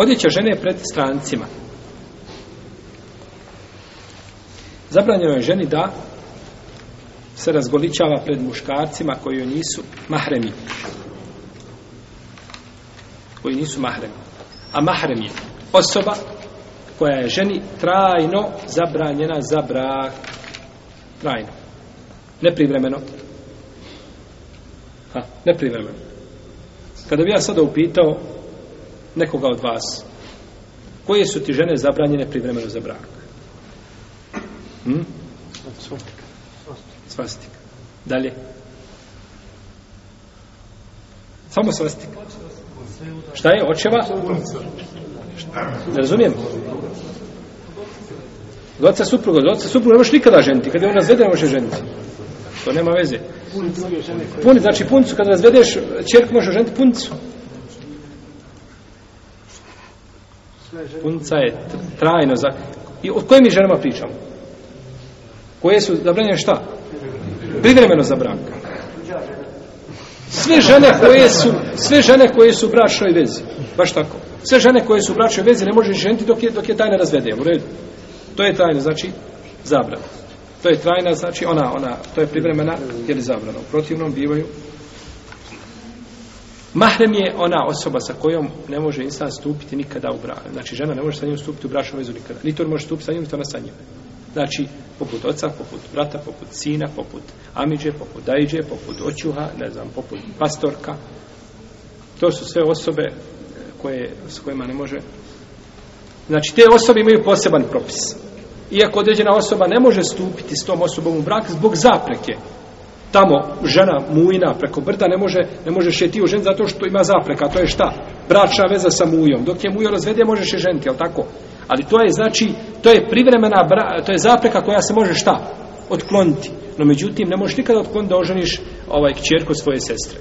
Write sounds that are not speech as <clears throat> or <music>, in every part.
Odjeća žene pred strancima. Zabranjeno je ženi da se razgoličava pred muškarcima koji joj nisu mahremi. Koji nisu mahremi. A mahrem je osoba koja je ženi trajno zabranjena za brak. Trajno. Neprivremeno. Ha, neprivremeno. Kada bi ja sada upitao nekoga od vas. Koje su ti žene zabranjene privremeno za brak? Hm? Svastika. Dalje. Samo svastika. Šta je očeva? Ne razumijem. Od oca supruga, od oca supruga ne možeš nikada ženiti. Kada je on razvede, ne možeš ženiti. To nema veze. Puni, znači punicu, kada razvedeš, čerku možeš ženiti punicu. Punicu. punca je trajno za... I o kojim ženama pričamo? Koje su zabranjene šta? Privremeno za brak. Sve žene koje su sve žene koje su u bračnoj vezi. Baš tako. Sve žene koje su u bračnoj vezi ne može ženiti dok je dok je tajna razvede, u redu. To je tajna, znači zabrana. To je trajna, znači ona ona to je privremena jer je zabrana. U protivnom bivaju Mahrem je ona osoba sa kojom ne može insan stupiti nikada u brak. Znači, žena ne može sa njim stupiti u bračnu vezu nikada. Ni to može stupiti sa njim, ni to ona sa njim. Znači, poput oca, poput brata, poput sina, poput amiđe, poput dajđe, poput očuha, ne znam, poput pastorka. To su sve osobe e, koje, s kojima ne može... Znači, te osobe imaju poseban propis. Iako određena osoba ne može stupiti s tom osobom u brak zbog zapreke, tamo žena mujna preko brda ne može ne može šetiti u žen zato što ima zapreka to je šta bračna veza sa mujom dok je mujo razvede može se ženiti al tako ali to je znači to je privremena bra, to je zapreka koja se može šta otkloniti no međutim ne možeš nikad otkloniti da oženiš ovaj kćerku svoje sestre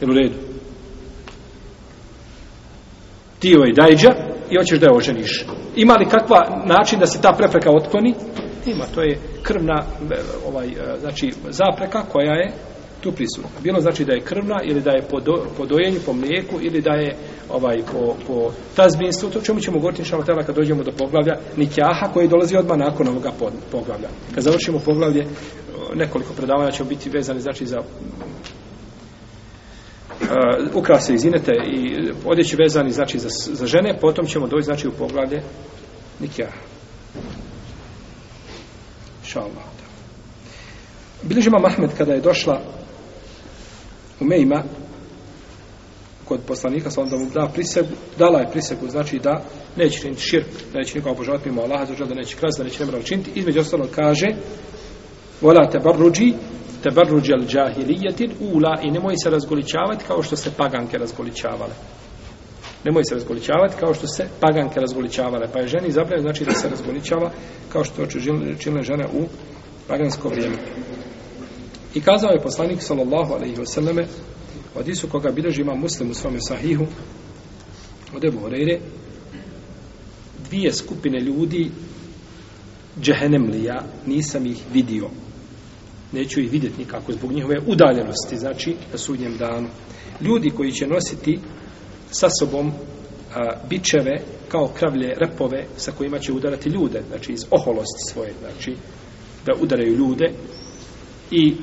jer u redu ti joj dajđa i hoćeš da je oženiš ima li kakva način da se ta prepreka otkloni ima to je krvna e, ovaj, e, znači, zapreka koja je tu prisutna. Bilo znači da je krvna ili da je po, do, po dojenju, po mlijeku ili da je ovaj, po, po tazbinstvu, to čemu ćemo govoriti inšalama tela kad dođemo do poglavlja Nikjaha koji dolazi odmah nakon ovoga poglavlja. Kad završimo poglavlje, e, nekoliko predavanja će biti vezane znači za uh, ukrase iz inete i odjeći vezani znači za, za žene, potom ćemo doći znači u poglavlje Nikjaha inša Allah. Biližima Mahmed kada je došla u Mejma kod poslanika sa onda mu da prisegu, dala je prisegu, znači da neće činiti širk, da neće nikoga obožavati mimo Allaha, zaođa da neće krasti, da neće nemrano činiti. Između ostalog kaže Vola te barruđi, te barruđi al džahilijetin, ula i nemoj se razgoličavati kao što se paganke razgoličavale nemoj se razgoličavati kao što se paganke razgoličavale pa je ženi zabranio znači da se razgoličava kao što je činile žene u pagansko vrijeme i kazao je poslanik sallallahu alaihi wa sallame od Isu koga bilježi ima muslim u svome sahihu od Ebu Horeire dvije skupine ljudi džehenemlija nisam ih vidio neću ih vidjeti nikako zbog njihove udaljenosti znači na sudnjem danu ljudi koji će nositi sa sobom a, bičeve kao kravlje repove sa kojima će udarati ljude, znači iz oholosti svoje, znači da udaraju ljude i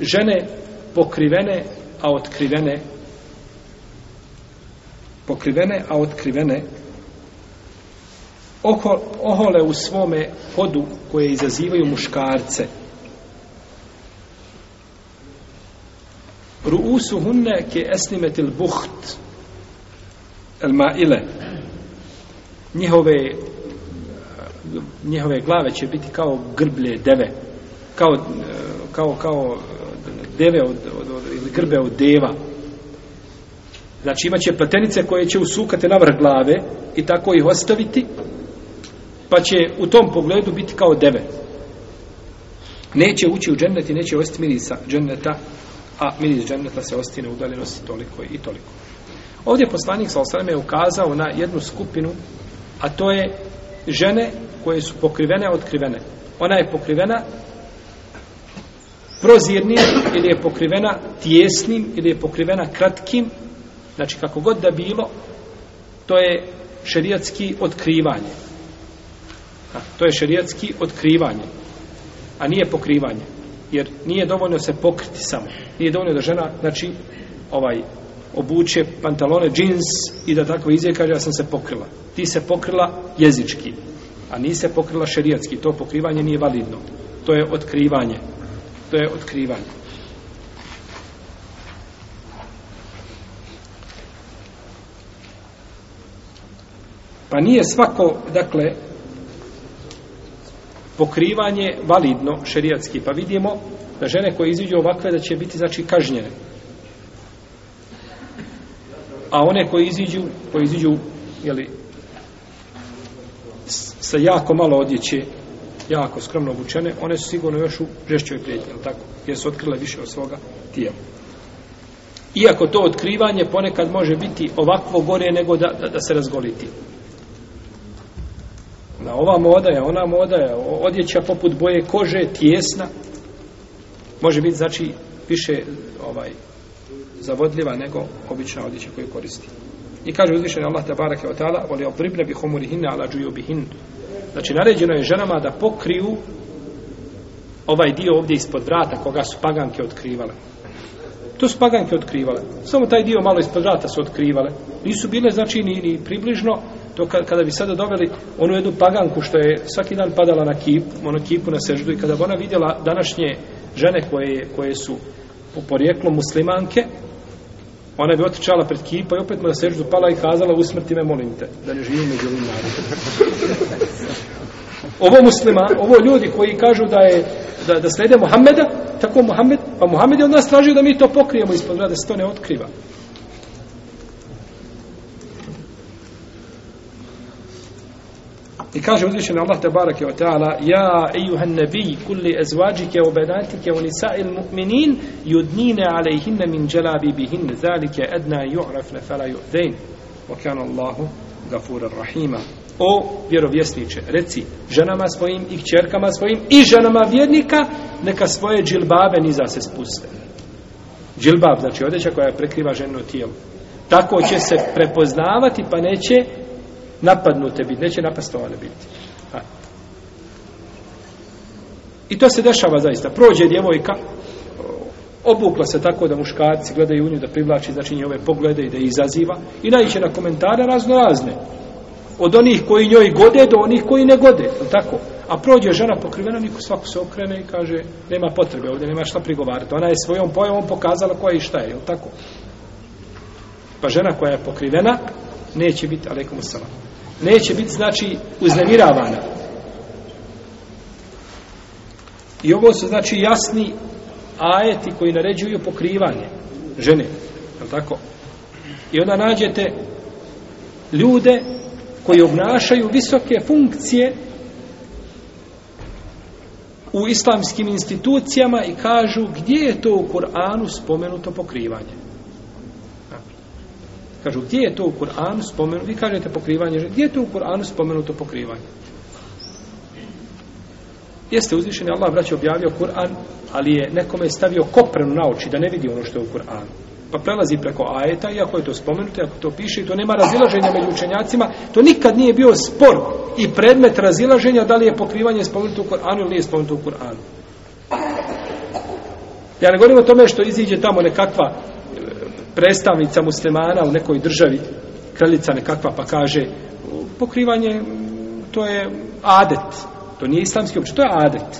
žene pokrivene, a otkrivene pokrivene, a otkrivene oko, ohole u svome podu koje izazivaju muškarce ruusuhunne ke esnimetil buht buht El Maile njihove njihove glave će biti kao grblje deve kao, kao, kao deve od, od, od, ili grbe od deva znači imaće pletenice koje će usukati na vrh glave i tako ih ostaviti pa će u tom pogledu biti kao deve neće ući u džennet i neće ostati miris džendeta a miris džendeta se ostine udaljenosti toliko i toliko Ovdje poslanik sa osreme je ukazao na jednu skupinu, a to je žene koje su pokrivene, otkrivene. Ona je pokrivena prozirnim ili je pokrivena tjesnim ili je pokrivena kratkim, znači kako god da bilo, to je šerijatski otkrivanje. A, to je šerijatski otkrivanje, a nije pokrivanje, jer nije dovoljno se pokriti samo. Nije dovoljno da žena, znači, ovaj, obuče pantalone, džins i da tako izvije, kaže, ja sam se pokrila. Ti se pokrila jezički, a nise pokrila šerijatski. To pokrivanje nije validno. To je otkrivanje. To je otkrivanje. Pa nije svako, dakle, pokrivanje validno šerijatski. Pa vidimo da žene koje izviđu ovakve da će biti, znači, kažnjene a one koji iziđu, koji iziđu, jeli, sa jako malo odjeće, jako skromno obučene, one su sigurno još u žešćoj prijetnji, je tako? Jer su otkrile više od svoga tijela. Iako to otkrivanje ponekad može biti ovakvo gore nego da, da, da se razgoliti. Na ova moda je, ona moda je, odjeća poput boje kože, tjesna, može biti, znači, više ovaj, zavodljiva nego obična odjeća koju koristi. I kaže uzvišeni Allah te barake od tala, voli opribne bi homuri hinne ala džuju bi hin. Znači, naređeno je ženama da pokriju ovaj dio ovdje ispod vrata koga su paganke otkrivale. To su paganke otkrivale. Samo taj dio malo ispod vrata su otkrivale. Nisu bile, znači, ni, ni približno to kada bi sada doveli onu jednu paganku što je svaki dan padala na kip, ono kipu na seždu i kada bi ona vidjela današnje žene koje, koje su po porijeklu muslimanke, ona bi otičala pred kipa i opet mu na seždu pala i kazala usmrti me, molim te, da ne živim među ovim <laughs> Ovo muslima, ovo ljudi koji kažu da je, da, da slede Mohameda, tako Mohamed, pa Mohamed je od nas tražio da mi to pokrijemo ispod rada, da se to ne otkriva. I kaže uzvišen Allah te barake wa ta'ala Ja, ejuhan nebi, kulli ezvađike u benatike u nisail mu'minin judnine alejhinne min dželabi bihinne zalike edna ju'rafne fela ju'dejn wa kan Allahu gafura rahima O vjerovjesniče, reci ženama svojim i čerkama svojim i ženama vjernika neka svoje džilbabe niza se spuste džilbab, znači odjeća koja prekriva ženo tijelo tako će se prepoznavati pa neće napadnute biti, neće napastovane biti. Pa. I to se dešava zaista. Prođe djevojka, obukla se tako da muškarci gledaju u nju, da privlači, znači njove poglede i da izaziva. I najće na komentare razno razne. Od onih koji njoj gode do onih koji ne gode. No, tako. A prođe žena pokrivena, niko svako se okrene i kaže, nema potrebe ovdje, nema šta prigovarati. Ona je svojom pojavom pokazala koja i šta je, tako? Pa žena koja je pokrivena, neće biti, alaikum salam neće biti znači uznemiravana i ovo su znači jasni ajeti koji naređuju pokrivanje žene je tako? i onda nađete ljude koji obnašaju visoke funkcije u islamskim institucijama i kažu gdje je to u Kur'anu spomenuto pokrivanje Kažu, gdje je to u Kur'anu spomenuto? Vi kažete pokrivanje, gdje je to u Kur'anu spomenuto pokrivanje? Jeste uzvišeni, Allah vrać je objavio Kur'an, ali je nekome stavio koprenu na oči da ne vidi ono što je u Kur'anu. Pa prelazi preko ajeta, iako je to spomenuto, iako to piše, i to nema razilaženja među učenjacima, to nikad nije bio spor i predmet razilaženja da li je pokrivanje spomenuto u Kur'anu ili nije spomenuto u Kur'anu. Ja ne govorim o tome što iziđe tamo nekakva predstavnica muslimana u nekoj državi, kraljica nekakva, pa kaže pokrivanje, to je adet. To nije islamski običaj, to je adet.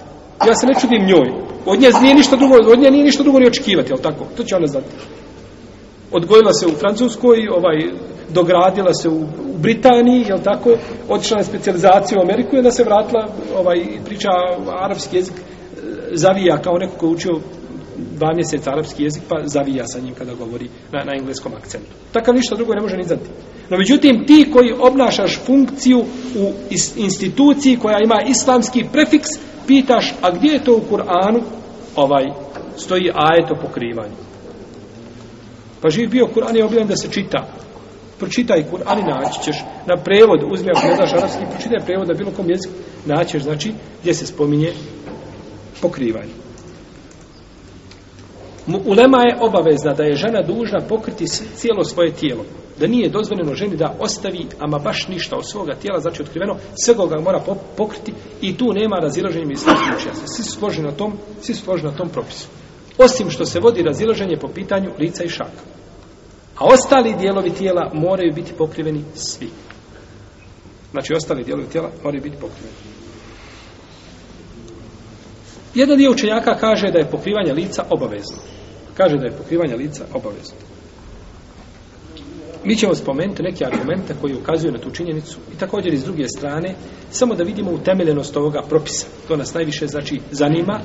Ja se ne čudim njoj. Od nje nije ništa drugo, od nje nije ništa drugo ni očekivati, al tako. To će ona znati. Odgojila se u Francuskoj, ovaj dogradila se u, u Britaniji, je tako? Otišla na specijalizaciju u Ameriku i onda se vratila, ovaj priča arapski jezik e, zavija kao neko ko je učio dva mjeseca arapski jezik, pa zavija sa njim kada govori na, na engleskom akcentu. Takav ništa drugo ne može ni znati. No, međutim, ti koji obnašaš funkciju u is, instituciji koja ima islamski prefiks, pitaš, a gdje je to u Kur'anu? Ovaj, stoji ajeto pokrivanje. Pa živ bio, Kur'an je objavljen da se čita. Pročitaj Kur'an i naći ćeš na prevod, uzmi ako ne znaš arapski, pročitaj prevod na bilo kom jeziku, naćeš, znači, gdje se spominje pokrivanje. Ulema je obavezna da je žena dužna pokriti cijelo svoje tijelo. Da nije dozvoljeno ženi da ostavi ama baš ništa od svoga tijela, znači otkriveno, sve ga mora pokriti i tu nema razilaženja i slučaja. Svi su složeni na tom, svi su složeni na tom propisu. Osim što se vodi razilaženje po pitanju lica i šaka. A ostali dijelovi tijela moraju biti pokriveni svi. Znači, ostali dijelovi tijela moraju biti pokriveni. Jedan dio učenjaka kaže da je pokrivanje lica obavezno. Kaže da je pokrivanje lica obavezno. Mi ćemo spomenuti neke argumente koji ukazuju na tu činjenicu i također iz druge strane, samo da vidimo utemeljenost ovoga propisa. To nas najviše znači zanima,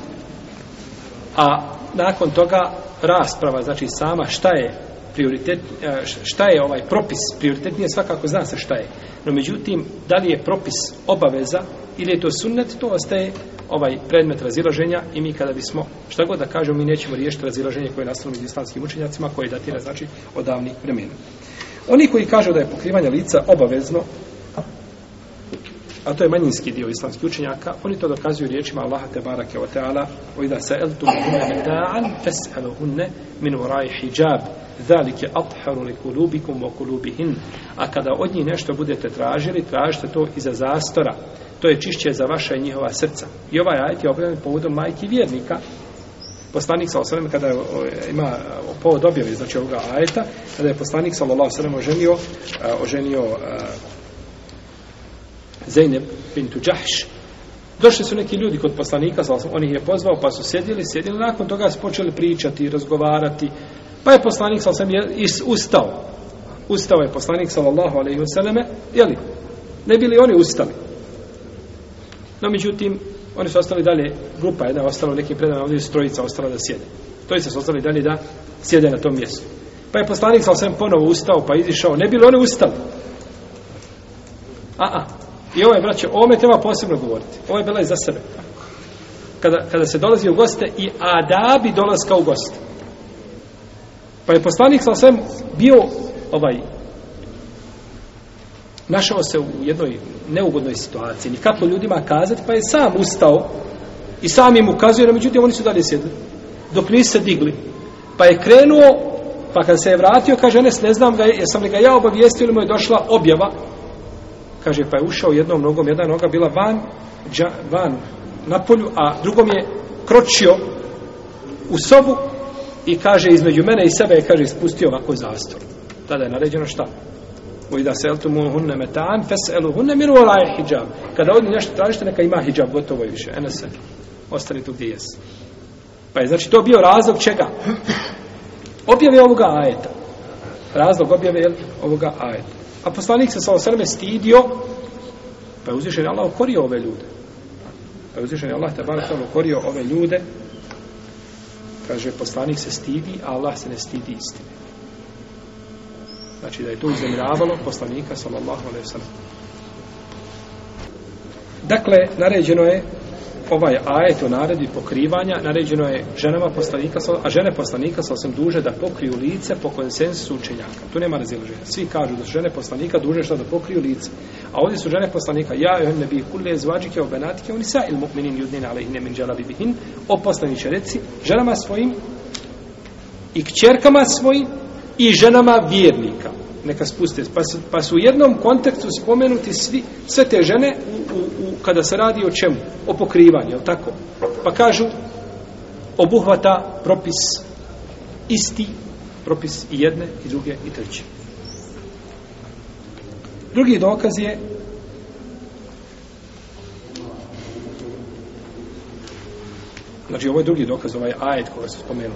a nakon toga rasprava, znači sama šta je prioritet, e, šta je ovaj propis, prioritet nije svakako zna se šta je. No međutim, da li je propis obaveza ili je to sunnet, to ostaje ovaj predmet razilaženja i mi kada bismo, šta god da kažem, mi nećemo riješiti razilaženje koje je nastalo među islamskim učenjacima, koje datira, znači, od davnih vremena. Oni koji kažu da je pokrivanje lica obavezno, a to je manjinski dio islamskih učenjaka, oni to dokazuju riječima Allaha te barake o teala, o ida se el tu mehune meta'an, fes elo hunne min uraj hijab, zalike atharu li kulubikum o kulubihin. A kada od njih nešto budete tražili, tražite to iza zastora to je čišće za vaša i njihova srca. I ovaj ajit je objavljen povodom majki vjernika. Poslanik sa osvrame, kada je, o, ima o, povod objave, znači ovoga ajeta, kada je poslanik sa Allah osvrame oženio, a, e, oženio a, e, Zeynep bintu Džahš, Došli su neki ljudi kod poslanika, sam, on ih je pozvao, pa su sjedili, sjedili, nakon toga su počeli pričati, razgovarati, pa je poslanik, sal sam, je, is, ustao. Ustao je poslanik, sallallahu alaihi vseleme, jeli, ne bili oni ustali. No, međutim, oni su ostali dalje, grupa jedna ostala u nekim predama, ovdje su trojica ostala da sjede. Trojica su ostali dalje da sjede na tom mjestu. Pa je poslanik sa osvijem ponovo ustao, pa izišao. Ne bi li oni ustali? A, a. I ovo je, braće, ovo me treba posebno govoriti. Ovo je bila i za sebe. Kada, kada se dolazi u goste i adabi dolaska u goste. Pa je poslanik sa osvijem bio ovaj, našao se u jednoj neugodnoj situaciji, nikako ljudima kazati, pa je sam ustao i sam im ukazuje, no međutim oni su dalje sjedli, dok nisu se digli. Pa je krenuo, pa kad se je vratio, kaže, ne, ne znam ga, jesam li ga ja obavijestio ili mu je došla objava, kaže, pa je ušao jednom nogom, jedna noga bila van, dža, van na polju, a drugom je kročio u sobu i kaže, između mene i sebe je, kaže, ispustio ovako zastor. Tada je naređeno šta? وإذا سألتموهن متاعا فاسألوهن من وراء الحجاب kada oni nešto tražite neka ima hijab gotovo i više enes ostali tu gdje jesi pa je znači to bio razlog čega objave ovoga ajeta razlog objave jel, ovoga ajeta a poslanik se sa osrme stidio pa je uzvišen Allah ukorio ove ljude pa je uzvišen Allah te bar ukorio ove ljude kaže poslanik se stidi a Allah se ne stidi istine Znači da je to uznemiravalo poslanika sallallahu alaihi wa sallam. Dakle, naređeno je ovaj ajet o naredi pokrivanja, naređeno je ženama poslanika, a žene poslanika sa osim duže da pokriju lice po konsensusu učenjaka. Tu nema razilaženja. Svi kažu da su žene poslanika duže što da pokriju lice. A ovdje su žene poslanika, ja i ne bih kule zvađike o benatike, oni sa il mu'minin judnin, ale i ne min džela bibihin, o poslaniće reci, ženama svojim i kćerkama svojim, i ženama vjernika neka spuste pa su, pa su u jednom kontekstu spomenuti svi sve te žene u, u, u, kada se radi o čemu o pokrivanju je tako pa kažu obuhvata propis isti propis i jedne i druge i treće drugi dokaz je znači ovo je drugi dokaz ovaj ajet koga se spomenuo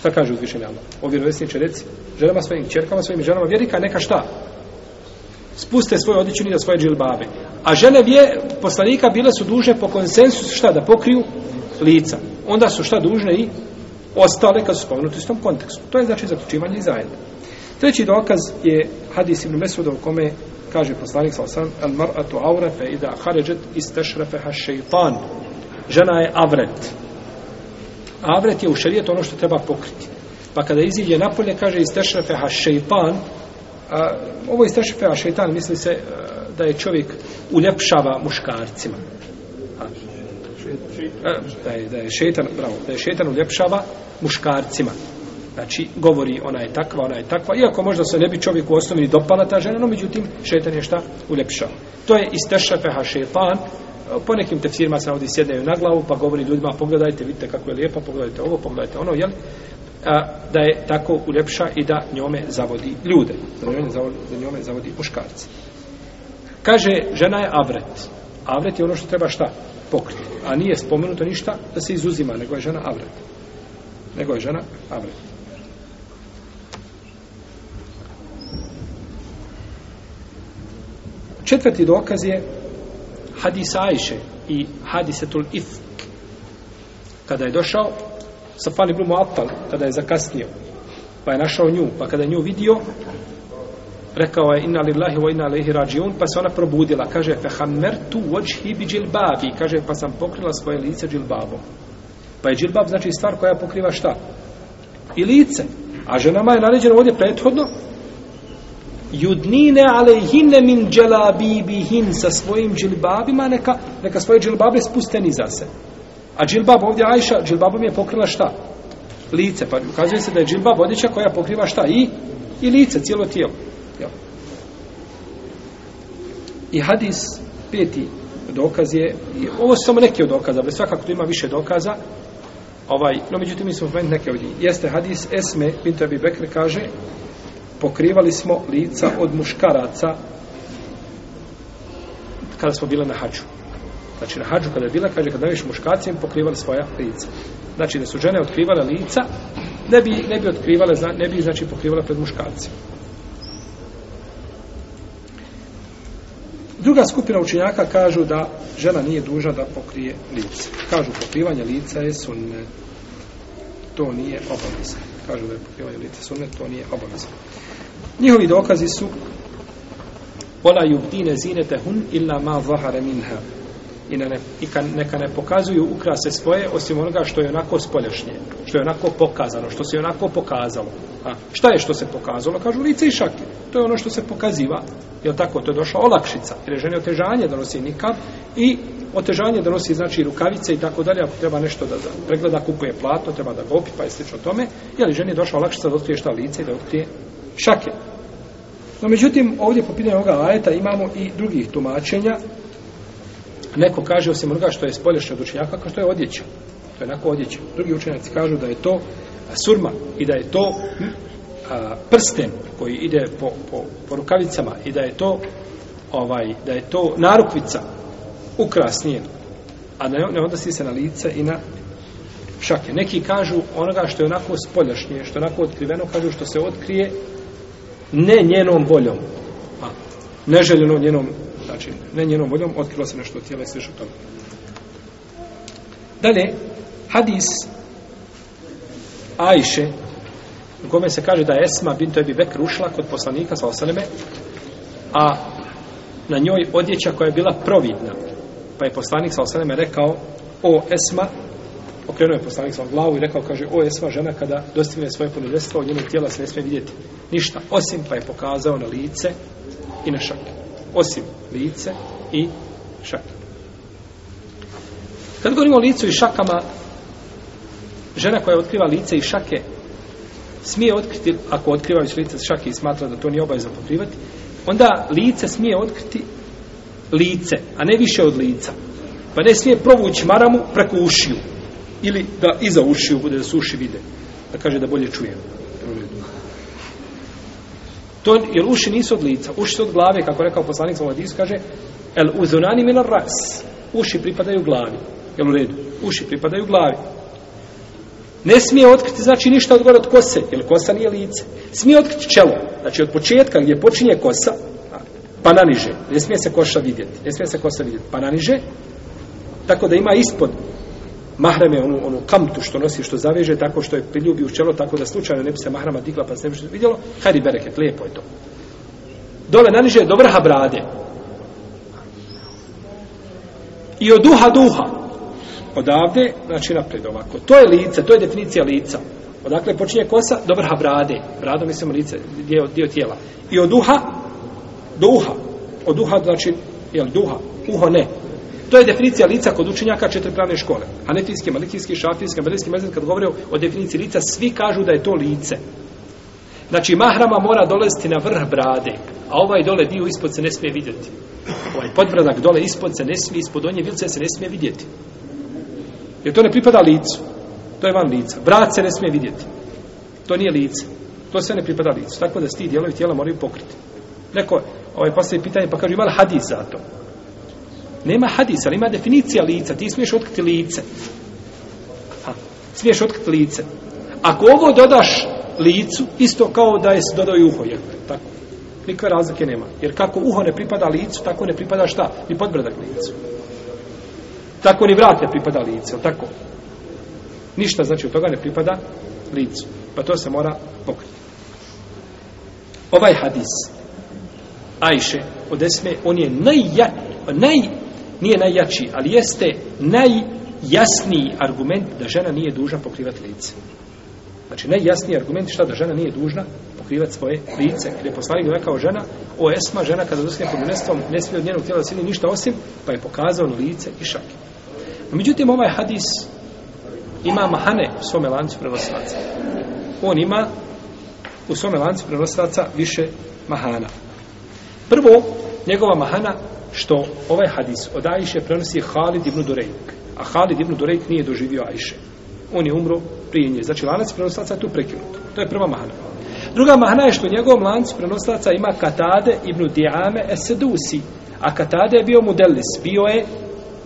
Šta kaže uzvišeni Allah? O vjerovjesniče, reci, ženama svojim čerkama, svojim ženama vjerika, neka šta? Spuste svoje odjeću i da svoje džilbabe. A žene vje, poslanika bile su duže po konsensus šta da pokriju lica. Onda su šta dužne i ostale kad su spomenuti u tom kontekstu. To je znači zaključivanje i zajedno. Treći dokaz je hadis ibn Mesuda u kome kaže poslanik sa osam al mar'atu aurefe i da haređet istešrefeha šeitan. Žena je avret. Avret je u šarijet ono što treba pokriti. Pa kada izilje napolje, kaže iz tešrafeha šeipan, a, ovo iz tešrafeha šeitan misli se a, e, da je čovjek uljepšava muškarcima. A, a, e, da, je, da je šeitan, bravo, da je šeitan uljepšava muškarcima. Znači, govori ona je takva, ona je takva, iako možda se ne bi čovjek u osnovini dopala ta žena, no međutim, šeitan je šta? Uljepšava. To je iz tešrafeha šeipan, po nekim tefsirima se ovdje sjedaju na glavu, pa govori ljudima, pogledajte, vidite kako je lijepa, pogledajte ovo, pogledajte ono, jel? A, da je tako uljepša i da njome zavodi ljude, da njome zavodi, da njome zavodi muškarci. Kaže, žena je avret. Avret je ono što treba šta? Pokriti. A nije spomenuto ništa da se izuzima, nego je žena avret. Nego je žena avret. Četvrti dokaz je hadisa Ajše i hadisetul ifk kada je došao sa fali brumu Atal, kada je zakasnio pa je našao nju, pa kada nju vidio rekao je inna lillahi wa inna lehi rađiun pa se ona probudila, kaže fehammertu vođhi bi džilbavi kaže pa sam pokrila svoje lice džilbavom pa je džilbav znači stvar koja pokriva šta i lice, a ženama je naređeno ovdje prethodno judnine alejhinne min djelabibihin sa svojim džilbabima, neka, neka svoje džilbabe spusteni za se. A džilbab ovdje Ajša, džilbabom je pokrila šta? Lice, pa ukazuje se da je džilbab odjeća koja pokriva šta? I, i lice, cijelo tijelo. Jel? I hadis peti dokaz je, ovo su samo neke od dokaza, ali svakako tu ima više dokaza, ovaj, no međutim mi smo spomenuti neke ovdje. Jeste hadis Esme, Pinto Abi Bekr, kaže, pokrivali smo lica od muškaraca kada smo bile na hađu. Znači na hađu kada je bila, kaže kada najviše muškarci im pokrivali svoja lica. Znači da su žene otkrivale lica, ne bi, ne bi otkrivale, ne bi znači pokrivale pred muškarcima. Druga skupina učinjaka kažu da žena nije duža da pokrije lice. Kažu pokrivanje lica je sunne. To nije obavezno kažu da je pokrivanje lice sunnet, to nije obavezno. Njihovi dokazi su ولا يبدين زينتهن إلا ما ظهر منها i, ne, i ka, neka ne pokazuju ukrase svoje osim onoga što je onako spoljašnje što je onako pokazano što se onako pokazalo a šta je što se pokazalo kažu lice i šake to je ono što se pokaziva je tako to je došla olakšica jer žene otežanje donosi nikad i otežanje donosi znači rukavice i tako dalje ako treba nešto da pregleda kupuje plato treba da ga opi pa je slično tome je li ženi došla olakšica da otkrije šta lice i da otkrije šake No, međutim, ovdje po pitanju ovoga ajeta imamo i drugih tumačenja, neko kaže osim onoga što je spolješnje od učenjaka, kao što je odjeća. To je onako odjeća. Drugi učenjaci kažu da je to surma i da je to a, prsten koji ide po, po, po rukavicama i da je to ovaj da je to narukvica ukrasnije a ne, ne onda se na lice i na šake neki kažu onoga što je onako spoljašnje što je onako otkriveno kažu što se otkrije ne njenom voljom a neželjeno njenom način, ne njenom voljom, otkrilo se nešto tijela i sve što toga. Dalje, hadis Ajše, u kome se kaže da Esma bin Tebi Bek rušla kod poslanika sa osaneme, a na njoj odjeća koja je bila providna. Pa je poslanik sa osaneme rekao, o Esma, okrenuo je poslanik sa glavu i rekao, kaže, o Esma, žena kada dostigne svoje punodestvo, od njenog tijela se ne smije vidjeti ništa, osim pa je pokazao na lice i na šak. Osim, lice i šaka. Kad govorimo o licu i šakama, žena koja otkriva lice i šake, smije otkriti, ako otkriva više lice i šake i smatra da to nije obavezno pokrivati, onda lice smije otkriti lice, a ne više od lica. Pa ne smije provući maramu preko ušiju. Ili da iza ušiju bude da su uši vide. Da kaže da bolje čujemo. To, jer uši nisu od lica, uši su od glave, kako rekao poslanik za ovaj Hadis, kaže el uzunani min ras. Uši pripadaju glavi. Jel u redu? Uši pripadaju glavi. Ne smije otkriti, znači, ništa od gore od kose, jer kosa nije lice. Smije otkriti čelo, znači od početka gdje počinje kosa, pa naniže. Ne smije se koša vidjeti, ne smije se kosa vidjeti, pa naniže. Tako da ima ispod mahrame, onu, onu kamtu što nosi, što zaveže, tako što je priljubi u čelo, tako da slučajno ne bi se mahrama digla, pa se ne bi se vidjelo, hajdi bereket, lijepo je to. Dole naniže do vrha brade. I od duha duha. Odavde, znači napred ovako. To je lice, to je definicija lica. Odakle počinje kosa? Do vrha brade. Brado mislimo lice, dio, dio tijela. I od duha, duha. Od duha znači, jel duha? Uho ne, To je definicija lica kod učenjaka četiripravne škole. Hanefijski, malikijski, šafijski, malikijski, mezen, kad govore o definiciji lica, svi kažu da je to lice. Znači, mahrama mora dolaziti na vrh brade, a ovaj dole dio ispod se ne smije vidjeti. Ovaj podbradak dole ispod se ne smije, ispod onje vilce se ne smije vidjeti. Jer to ne pripada licu. To je van lica. Brat se ne smije vidjeti. To nije lice. To sve ne pripada licu. Tako da se ti dijelovi tijela moraju pokriti. Neko ovaj, postavi pitanje, pa kaže, ima li hadis za to? Nema hadisa, ali ima definicija lica. Ti smiješ otkriti lice. Ha, smiješ otkriti lice. Ako ovo dodaš licu, isto kao da je se dodao i uho, jel? Tako. Nikve razlike nema. Jer kako uho ne pripada licu, tako ne pripada šta? Ni podbradak licu. Tako ni vrat ne pripada licu, tako? Ništa znači od toga ne pripada licu. Pa to se mora pokriti. Ovaj hadis Ajše od Esme, on je najjači, naj, nije najjači, ali jeste najjasniji argument da žena nije dužna pokrivati lice. Znači, najjasniji argument je šta da žena nije dužna pokrivati svoje lice. Kada je poslanik rekao žena, o esma, žena kada zaskrije pod mjestom, ne smije od njenog tijela da sili ništa osim, pa je pokazao na lice i šak. No, međutim, ovaj hadis ima mahane u svome lancu prenosilaca. On ima u svome lancu prenosilaca više mahana. Prvo, njegova mahana što ovaj hadis od Ajše prenosi Halid ibn Durejk. A Halid ibn Durejk nije doživio Ajše. On je umro prije nje. Znači, lanac prenoslaca je tu prekinut. To je prva mahana. Druga mahana je što njegov lanac prenoslaca ima Katade ibn Diame Esedusi. A Katade je bio modelis, bio je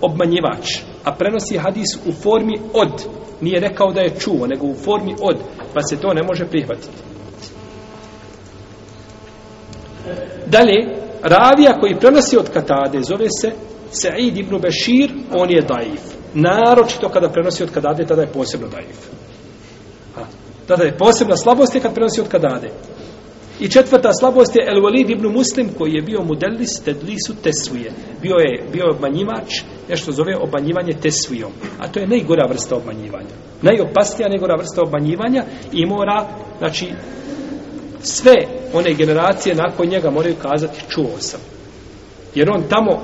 obmanjivač. A prenosi hadis u formi od. Nije rekao da je čuo, nego u formi od. Pa se to ne može prihvatiti. Dalje, ravija koji prenosi od Katade zove se Sa'id ibn Bešir, on je daif. Naročito kada prenosi od Katade, tada je posebno daif. Ha. Tada je posebna slabost je kad prenosi od Katade. I četvrta slabost je El Walid ibn Muslim koji je bio mudelis tedlisu tesvije. Bio je bio obmanjivač, nešto zove obmanjivanje tesvijom. A to je najgora vrsta obmanjivanja. Najopasnija najgora vrsta obmanjivanja i mora, znači, sve one generacije nakon njega moraju kazati čuo sam. Jer on tamo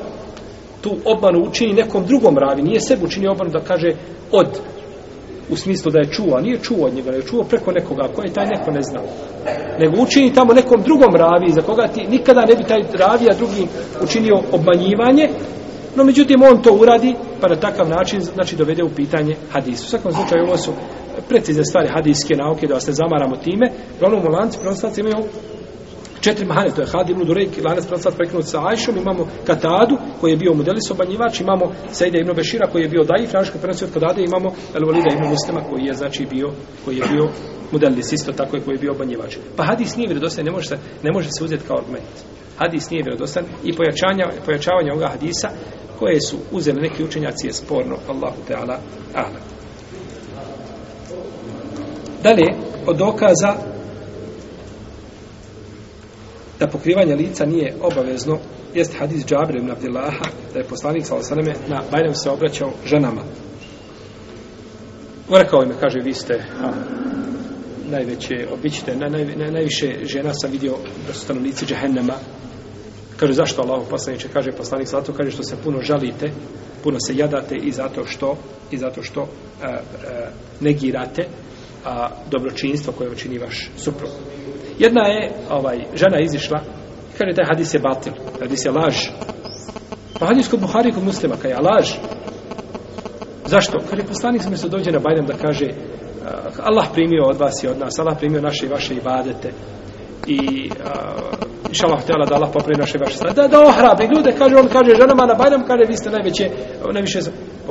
tu obmanu učini nekom drugom ravi, nije sebi učini obmanu da kaže od, u smislu da je čuo, a nije čuo od njega, je čuo preko nekoga, koji je taj neko ne znao. Nego učini tamo nekom drugom ravi, za koga ti nikada ne bi taj ravi, a drugi učinio obmanjivanje, no međutim on to uradi, pa na takav način znači dovede u pitanje hadisu. U svakom slučaju ovo su precizne stvari hadijske nauke, da vas ne zamaramo time. Uglavnom, u lanci prenoslaca imaju četiri mahane, to je Hadi ibn Durek, lanac prenoslaca prekinut sa Ajšom, imamo Katadu, koji je bio modelis obanjivač, imamo Sejde ibn Bešira, koji je bio daji, Franško prenosio od Katade, imamo Elvalida ibn Muslima, koji je, znači, bio, koji je bio modelis, isto tako je koji je bio obanjivač. Pa hadis nije vjerodostan, ne može se, ne može se uzeti kao argument. Hadis nije vjerodostan i pojačanja, pojačavanja ovoga hadisa, koje su uzeli neki učenjaci, je sporno, Allahu Teala, Alam. Dalje, od dokaza da pokrivanje lica nije obavezno, jest hadis Džabir ibn Abdillaha, da je poslanik sa osaname na Bajram se obraćao ženama. Urekao im, kaže, vi ste a, najveće, običite, na, naj, na, najviše žena sam vidio da su stanovnici džahennema. Kaže, zašto Allah poslaniče? Kaže, poslanik zato kaže što se puno žalite, puno se jadate i zato što, i zato što a, a, negirate, negirate, a, dobročinstvo koje učini vaš suprug. Jedna je, ovaj, žena izišla, kaže taj hadis je batil, hadis je laž. Pa hadis kod Buhari kod muslima, kaže, a laž? Zašto? Kaže, poslanik sam se dođe na Bajdem da kaže, a, Allah primio od vas i od nas, Allah primio naše i vaše ibadete, i a, Inša Allah htjela da Allah popravi naše vaše stane. Da, da ohrabri ljude, kaže on, kaže ženama na Bajram, kaže vi ste najveće, najviše,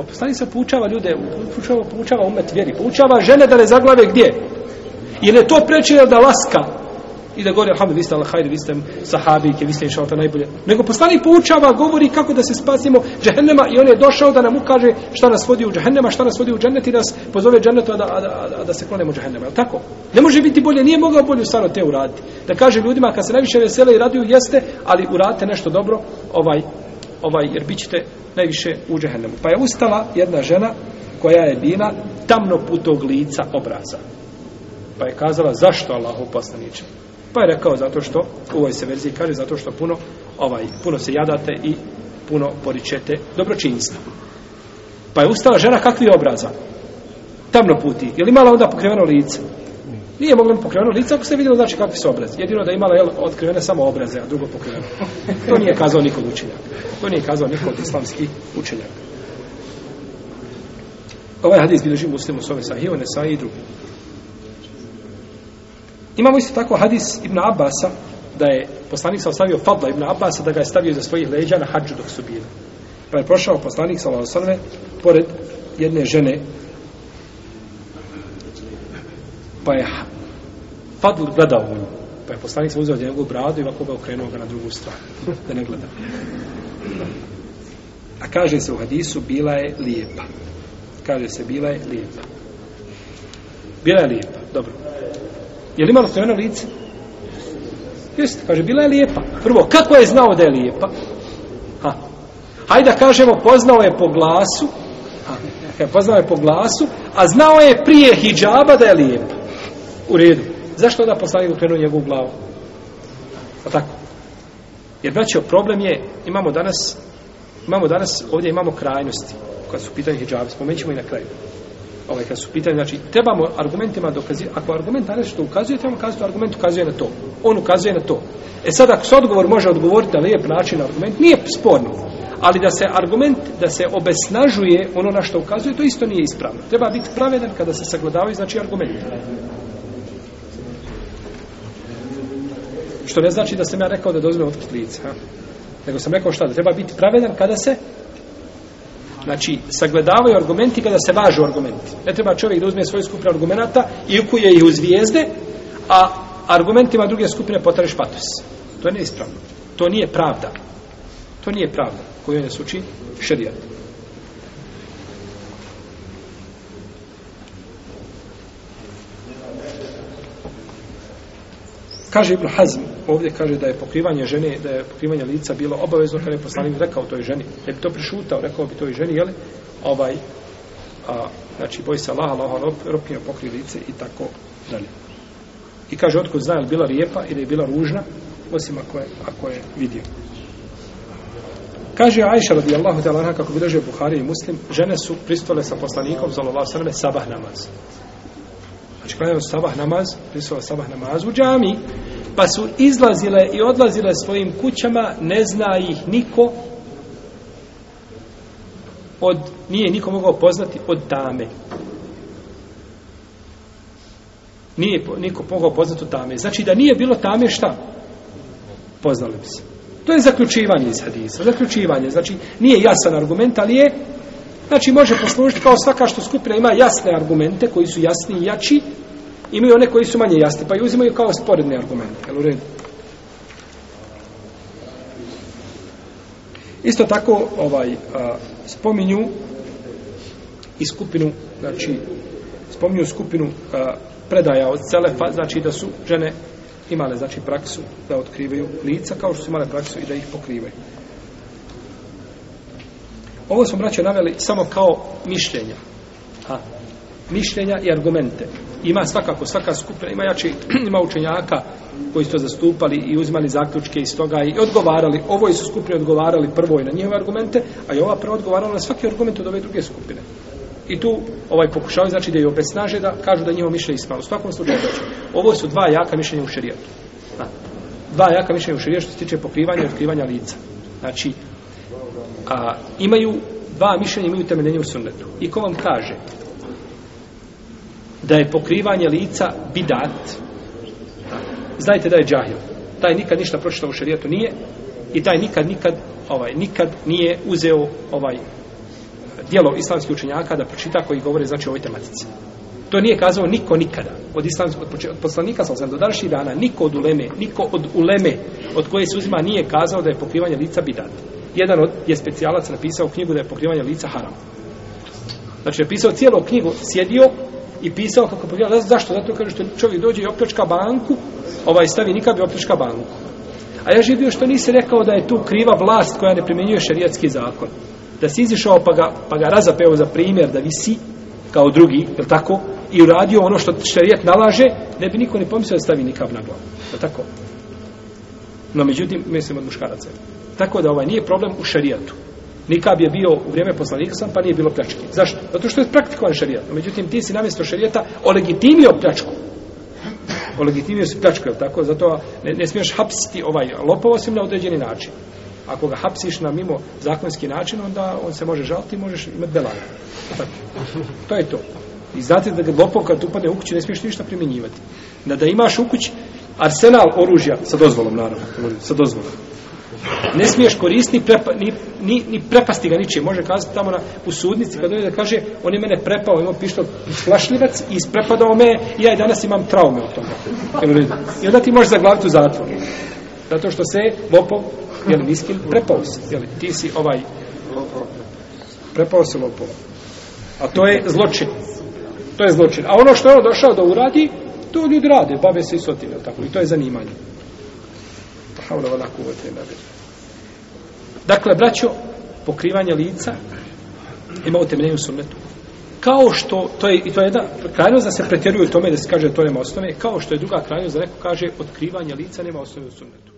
Pa poslanik se poučava ljude, poučava, poučava umet vjeri, poučava žene da ne zaglave gdje. Jer je to prečeo da laska i da govori, alhamdu, vi ste alhajri, vi ste sahabike, vi ste inšalata najbolje. Nego poslanik poučava, govori kako da se spasimo džahennema i on je došao da nam ukaže šta nas vodi u džahennema, šta nas vodi u džennet i nas pozove džennetu a da, a, a, a da se klonemo džahennema. Je tako? Ne može biti bolje, nije mogao bolju stvarno te uraditi. Da kaže ljudima, kad se najviše vesele i raduju, jeste, ali uradite nešto dobro, ovaj, ovaj, jer bit ćete najviše u džehennemu. Pa je ustala jedna žena koja je bila tamno putog lica obraza. Pa je kazala zašto Allah uposlaniče? Pa je rekao zato što, u ovoj se verziji kaže, zato što puno, ovaj, puno se jadate i puno poričete dobročinjstvo. Pa je ustala žena kakvi obraza? Tamno puti. Je li imala onda pokriveno lice? Nije mogla mu pokrenuti lice, ako se vidjelo znači kakvi su obraze. Jedino da je imala jel, otkrivene samo obraze, a drugo pokrenuo. To nije kazao nikog učenjaka. To nije kazao nikog islamski učenjak. Ovaj hadis bilježi muslim u svome sahiju, ne sahiju i drugi. Imamo isto tako hadis Ibn Abasa, da je poslanik sam stavio Fadla Ibn Abasa, da ga je stavio za svojih leđa na hađu dok su bili. Pa je prošao poslanik sam osnovne, pored jedne žene, pa je Fadl gledao ono. Pa je poslanik se uzeo za njegovu bradu i ovako ga okrenuo ga na drugu stranu. Da ne gleda. A kaže se u hadisu, bila je lijepa. Kaže se, bila je lijepa. Bila je lijepa, dobro. Je li imalo to jedno lice? Jeste, kaže, bila je lijepa. Prvo, kako je znao da je lijepa? Ha. Hajde da kažemo, poznao je po glasu, ha. poznao je po glasu, a znao je prije hijjaba da je lijepa. U redu. Zašto onda poslanik okrenuo njegovu glavu? A tako. Jer, braćo, problem je, imamo danas, imamo danas, ovdje imamo krajnosti, kad su pitanje hijabe, spomenućemo i na kraju. Ovaj, kad su pitanje, znači, trebamo argumentima dokazi, ako argument danas što ukazuje, trebamo kazati, argument ukazuje na to. On ukazuje na to. E sad, ako se odgovor može odgovoriti na lijep način na argument, nije sporno. Ali da se argument, da se obesnažuje ono na što ukazuje, to isto nije ispravno. Treba biti pravedan kada se sagledavaju, znači, argument. Što ne znači da sam ja rekao da dozvore otkriti lice. Ha? Nego sam rekao šta, da treba biti pravedan kada se Znači, sagledavaju argumenti kada se važu argumenti. Ne treba čovjek da uzme svoju skupinu argumenta i ukuje ih u zvijezde, a argumentima druge skupine potraviš patos. To je neispravno. To nije pravda. To nije pravda koju ne suči šedijat. Kaže Ibn Hazmi, ovdje kaže da je pokrivanje žene, da je pokrivanje lica bilo obavezno kada je poslanik rekao toj ženi. Ne bi to prišutao, rekao bi toj ženi, jeli? Ovaj, a, znači, boj se Allah, Allah, rob, rob je pokri lice i tako dalje. I kaže, otkud zna, je li bila lijepa ili je bila ružna, osim ako je, ako je vidio. Kaže Ajša radijallahu ta'ala anha kako bilježe Buhari i Muslim, žene su pristole sa poslanikom sallallahu alejhi ve sabah namaz. Znači kada je sabah namaz, pristole sabah namaz u džamii pa su izlazile i odlazile svojim kućama, ne zna ih niko od, nije niko mogao poznati od dame. Nije niko mogao poznati od dame. Znači da nije bilo tame šta? Poznali bi se. To je zaključivanje iz hadisa. Zaključivanje. Znači nije jasan argument, ali je znači može poslužiti kao svaka što skupina ima jasne argumente koji su jasni i jači, imaju one koji su manje jasni, pa i uzimaju kao sporedne argumente, jel u redu? Isto tako, ovaj, a, spominju i skupinu, znači, spominju skupinu a, predaja od Selefa, znači da su žene imale, znači, praksu da otkrivaju lica, kao što su imale praksu i da ih pokrivaju. Ovo smo, braće, naveli samo kao mišljenja. A, mišljenja i argumente. Ima svakako, svaka skupina, ima jači, <clears throat> ima učenjaka koji su to zastupali i uzimali zaključke iz toga i odgovarali, ovoj su skupine odgovarali prvo i na njihove argumente, a i ova prva odgovarala na svaki argument od ove druge skupine. I tu ovaj pokušao znači da je obesnaže da kažu da njihovo mišljenje ispravno. U svakom slučaju, znači, ovo su dva jaka mišljenja u šerijatu. Da. Dva jaka mišljenja u šerijatu što se tiče pokrivanja i otkrivanja lica. Znači, a, imaju dva mišljenja imaju temeljenje u sunnetu. I ko vam kaže, da je pokrivanje lica bidat, znajte da je džahil. Taj nikad ništa pročitao u šarijetu nije i taj nikad, nikad, ovaj, nikad nije uzeo ovaj dijelo islamskih učenjaka da pročita koji govore znači o ovoj tematici. To nije kazao niko nikada. Od, islamskog, od, od poslanika sam znam do današnjih dana, niko od uleme, niko od uleme od koje se uzima nije kazao da je pokrivanje lica bidat. Jedan od, je specijalac napisao u knjigu da je pokrivanje lica haram. Znači je pisao cijelo knjigu, sjedio, i pisao kako pogleda, zašto? Zato kaže što čovjek dođe i opljačka banku, ovaj stavi nikad bi opljačka banku. A ja živio što nisi rekao da je tu kriva vlast koja ne primjenjuje šerijatski zakon. Da si izišao pa ga, pa ga razapeo za primjer da visi kao drugi, je tako? I uradio ono što šerijat nalaže, ne bi niko ne pomislio da stavi nikad na glavu. Je tako? No međutim, mislim od muškaraca. Tako da ovaj nije problem u šerijatu. Nikab je bio u vrijeme poslanika sam, pa nije bilo pljačke. Zašto? Zato što je praktikovan šarijat. Međutim, ti si namjesto šarijeta olegitimio pljačku. Olegitimio si pljačku, je tako? Zato ne, ne smiješ hapsiti ovaj lopov, osim na određeni način. Ako ga hapsiš na mimo zakonski način, onda on se može žaliti i možeš imati belaga. To je to. I znate da ga lopov kad upadne u kuću, ne smiješ ništa primjenjivati. Da, da imaš u kući arsenal oružja, sa dozvolom naravno, sa dozvolom, ne smiješ koristiti prepa, ni, ni, ni prepasti ga ničije može kazati tamo na, u sudnici kad dođe da kaže on je mene prepao imao pištol flašljivac i isprepadao me i ja i danas imam traume u tom i onda ti možeš zaglaviti u zatvor zato što se lopo je li miskin prepao se jeli, ti si ovaj prepao se lopo a to je zločin to je zločin a ono što je on došao da uradi to ljudi rade bave se i sotine tako i to je zanimanje Hvala vam na kuvote i na vjeru. Dakle, braćo, pokrivanje lica ima utemeljenje u sunnetu. Kao što, to je, i to je jedna krajnost da se pretjeruje u tome da se kaže da to nema osnove, kao što je druga krajnost da neko kaže otkrivanje lica nema osnove u sunnetu.